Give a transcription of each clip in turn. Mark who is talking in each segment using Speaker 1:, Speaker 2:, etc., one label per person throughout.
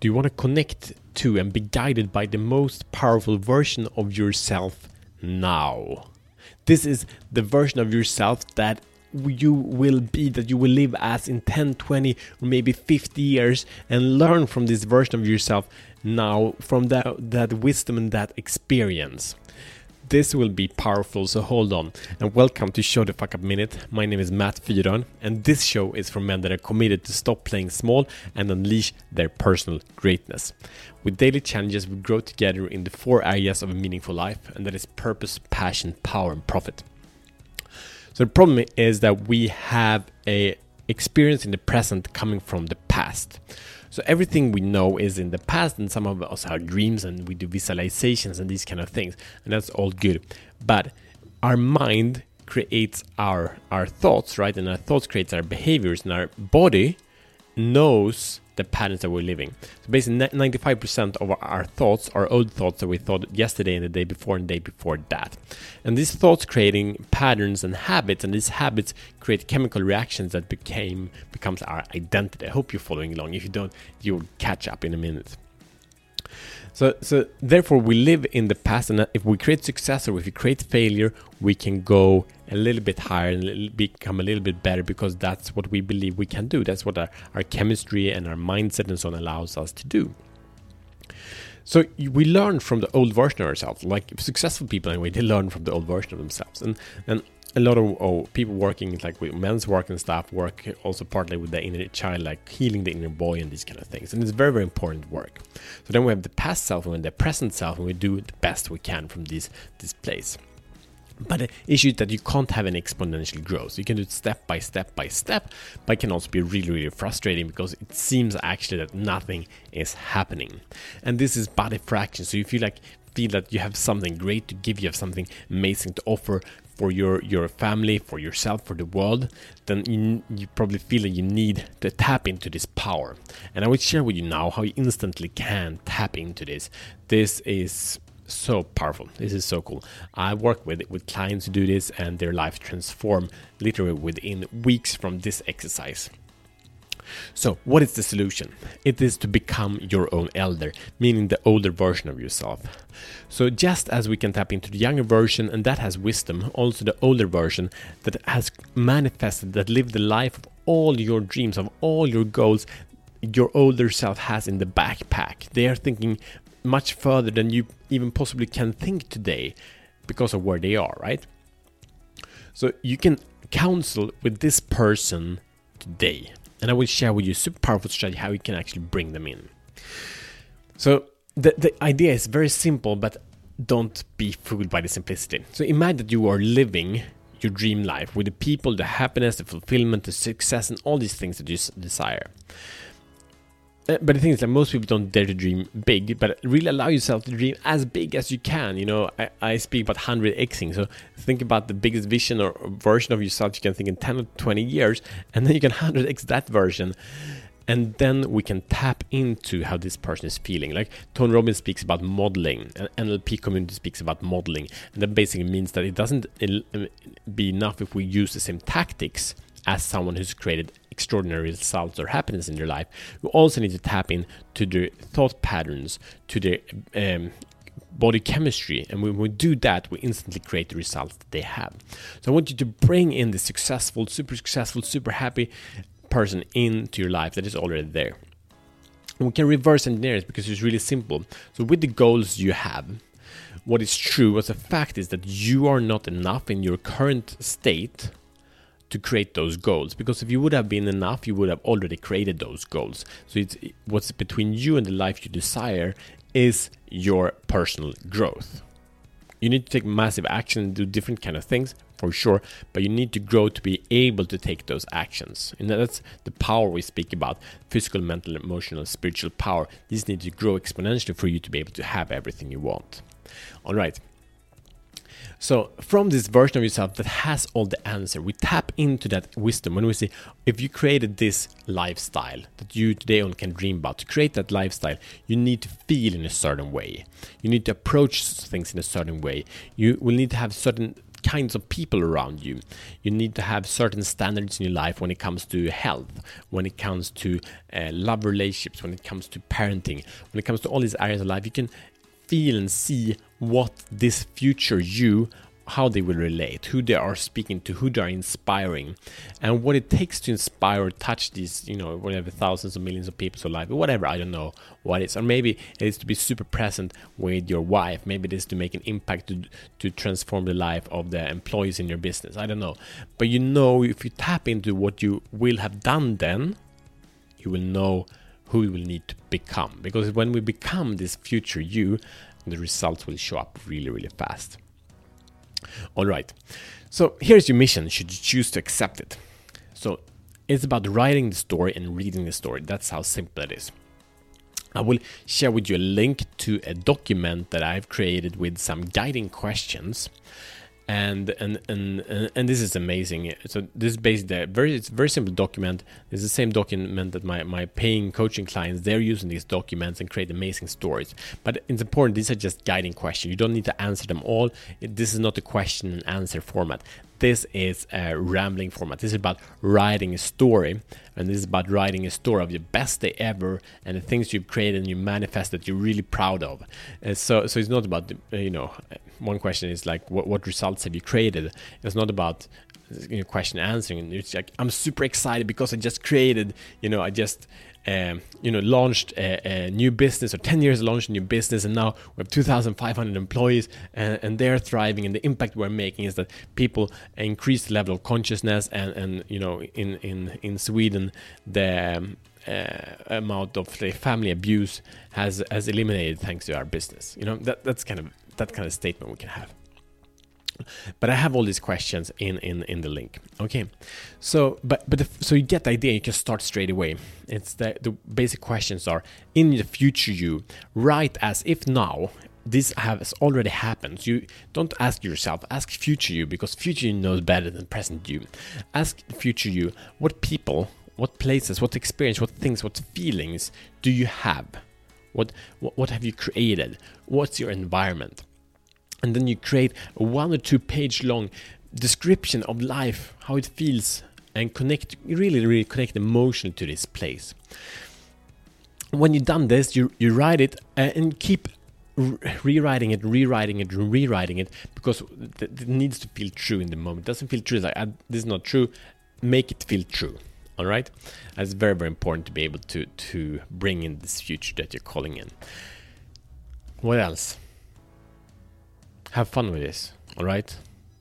Speaker 1: Do you want to connect to and be guided by the most powerful version of yourself now? This is the version of yourself that you will be, that you will live as in 10, 20, or maybe 50 years and learn from this version of yourself now, from that, that wisdom and that experience. This will be powerful, so hold on. And welcome to Show the Fuck Up Minute. My name is Matt Fyron, and this show is for men that are committed to stop playing small and unleash their personal greatness. With daily challenges, we grow together in the four areas of a meaningful life, and that is purpose, passion, power, and profit. So the problem is that we have a experience in the present coming from the past. So everything we know is in the past, and some of us have dreams and we do visualizations and these kind of things, and that's all good. But our mind creates our our thoughts, right? And our thoughts creates our behaviors, and our body knows the patterns that we're living. So basically, 95% of our thoughts are old thoughts that we thought yesterday and the day before and the day before that. And these thoughts creating patterns and habits, and these habits create chemical reactions that became becomes our identity. I hope you're following along. If you don't, you'll catch up in a minute. So, so therefore, we live in the past, and if we create success or if we create failure, we can go a little bit higher and become a little bit better because that's what we believe we can do. That's what our, our chemistry and our mindset and so on allows us to do. So we learn from the old version of ourselves. Like successful people, anyway, they learn from the old version of themselves. And and a lot of oh, people working like with men's work and stuff work also partly with the inner child, like healing the inner boy and these kind of things. And it's very, very important work. So then we have the past self and the present self, and we do the best we can from this this place. But the issue is that you can't have an exponential growth. You can do it step by step by step, but it can also be really, really frustrating because it seems actually that nothing is happening. And this is body fraction. So you like feel that you have something great to give, you have something amazing to offer, for your your family, for yourself, for the world, then you, you probably feel that you need to tap into this power. And I will share with you now how you instantly can tap into this. This is so powerful. This is so cool. I work with with clients who do this, and their life transform literally within weeks from this exercise. So, what is the solution? It is to become your own elder, meaning the older version of yourself. So, just as we can tap into the younger version and that has wisdom, also the older version that has manifested, that lived the life of all your dreams, of all your goals, your older self has in the backpack. They are thinking much further than you even possibly can think today because of where they are, right? So, you can counsel with this person today and I will share with you a super powerful strategy how you can actually bring them in. So the, the idea is very simple, but don't be fooled by the simplicity. So imagine that you are living your dream life with the people, the happiness, the fulfillment, the success, and all these things that you desire. Uh, but the thing is that most people don't dare to dream big, but really allow yourself to dream as big as you can. You know, I, I speak about 100xing. So think about the biggest vision or version of yourself you can think in 10 or 20 years, and then you can 100x that version. And then we can tap into how this person is feeling. Like Tony Robbins speaks about modeling, and NLP community speaks about modeling. And that basically means that it doesn't be enough if we use the same tactics as someone who's created extraordinary results or happiness in their life, we also need to tap into their thought patterns, to their um, body chemistry. And when we do that, we instantly create the results that they have. So I want you to bring in the successful, super successful, super happy person into your life that is already there. And we can reverse engineer it because it's really simple. So with the goals you have, what is true what's a fact is that you are not enough in your current state to create those goals. Because if you would have been enough you would have already created those goals. So it's what's between you and the life you desire is your personal growth. You need to take massive action and do different kind of things for sure but you need to grow to be able to take those actions. And that's the power we speak about physical mental emotional spiritual power. These need to grow exponentially for you to be able to have everything you want. All right so from this version of yourself that has all the answer, we tap into that wisdom when we say, if you created this lifestyle that you today on can dream about, to create that lifestyle, you need to feel in a certain way. You need to approach things in a certain way. You will need to have certain kinds of people around you. You need to have certain standards in your life when it comes to health, when it comes to uh, love relationships, when it comes to parenting, when it comes to all these areas of life. You can feel and see what this future you how they will relate, who they are speaking to, who they are inspiring, and what it takes to inspire or touch these, you know, whatever thousands of millions of people's life, or whatever, I don't know what it is. Or maybe it is to be super present with your wife. Maybe it is to make an impact to, to transform the life of the employees in your business. I don't know. But you know, if you tap into what you will have done then, you will know who you will need to become. Because when we become this future you, the results will show up really, really fast. All right. So here's your mission should you choose to accept it. So it's about writing the story and reading the story. That's how simple it is. I will share with you a link to a document that I've created with some guiding questions and and and and this is amazing. So this is basically a very it's very simple document. It's the same document that my my paying coaching clients they're using these documents and create amazing stories. But it's important. These are just guiding questions. You don't need to answer them all. This is not a question and answer format. This is a rambling format. This is about writing a story, and this is about writing a story of your best day ever and the things you've created and you manifest that you're really proud of. And so, so it's not about you know one question is like, what, what results have you created? It's not about you know, question answering. It's like I'm super excited because I just created, you know, I just um, you know launched a, a, new business or 10 years launched a new business and now we have 2500 employees and, and, they're thriving and the impact we're making is that people increase the level of consciousness and, and you know in, in, in sweden the um, uh, amount of family abuse has has eliminated thanks to our business you know that that's kind of that kind of statement we can have. But I have all these questions in in in the link. Okay, so but but so you get the idea. You can start straight away. It's the the basic questions are in the future you write as if now this has already happened. You don't ask yourself, ask future you because future you knows better than present you. Ask future you what people, what places, what experience, what things, what feelings do you have what, what, what have you created? What's your environment? And then you create a one or two page long description of life, how it feels, and connect, really, really connect emotionally to this place. When you've done this, you, you write it uh, and keep rewriting it, rewriting it, rewriting it because it needs to feel true in the moment. It doesn't feel true. It's like, ah, this is not true. Make it feel true all right? It's very very important to be able to to bring in this future that you're calling in. What else? Have fun with this all right?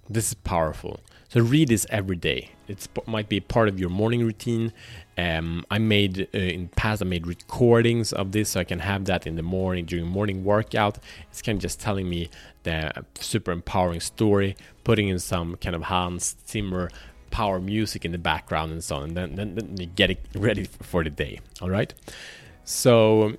Speaker 1: This is powerful. So read this every day. It might be part of your morning routine. Um, i made uh, in past i made recordings of this so i can have that in the morning during morning workout. It's kind of just telling me the super empowering story putting in some kind of hans zimmer power music in the background and so on. And then, then, then you get it ready for the day. All right. So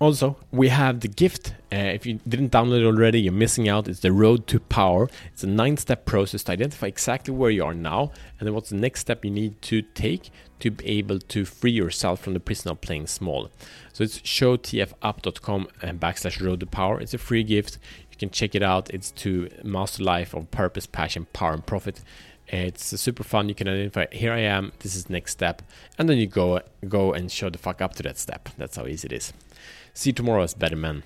Speaker 1: also, we have the gift. Uh, if you didn't download it already, you're missing out. It's the Road to Power. It's a nine step process to identify exactly where you are now and then what's the next step you need to take to be able to free yourself from the prison of playing small. So it's showtfup.com and backslash Road to Power. It's a free gift. You can check it out. It's to master life of purpose, passion, power, and profit. It's super fun. You can identify here I am. This is next step, and then you go go and show the fuck up to that step. That's how easy it is. See you tomorrow as better men.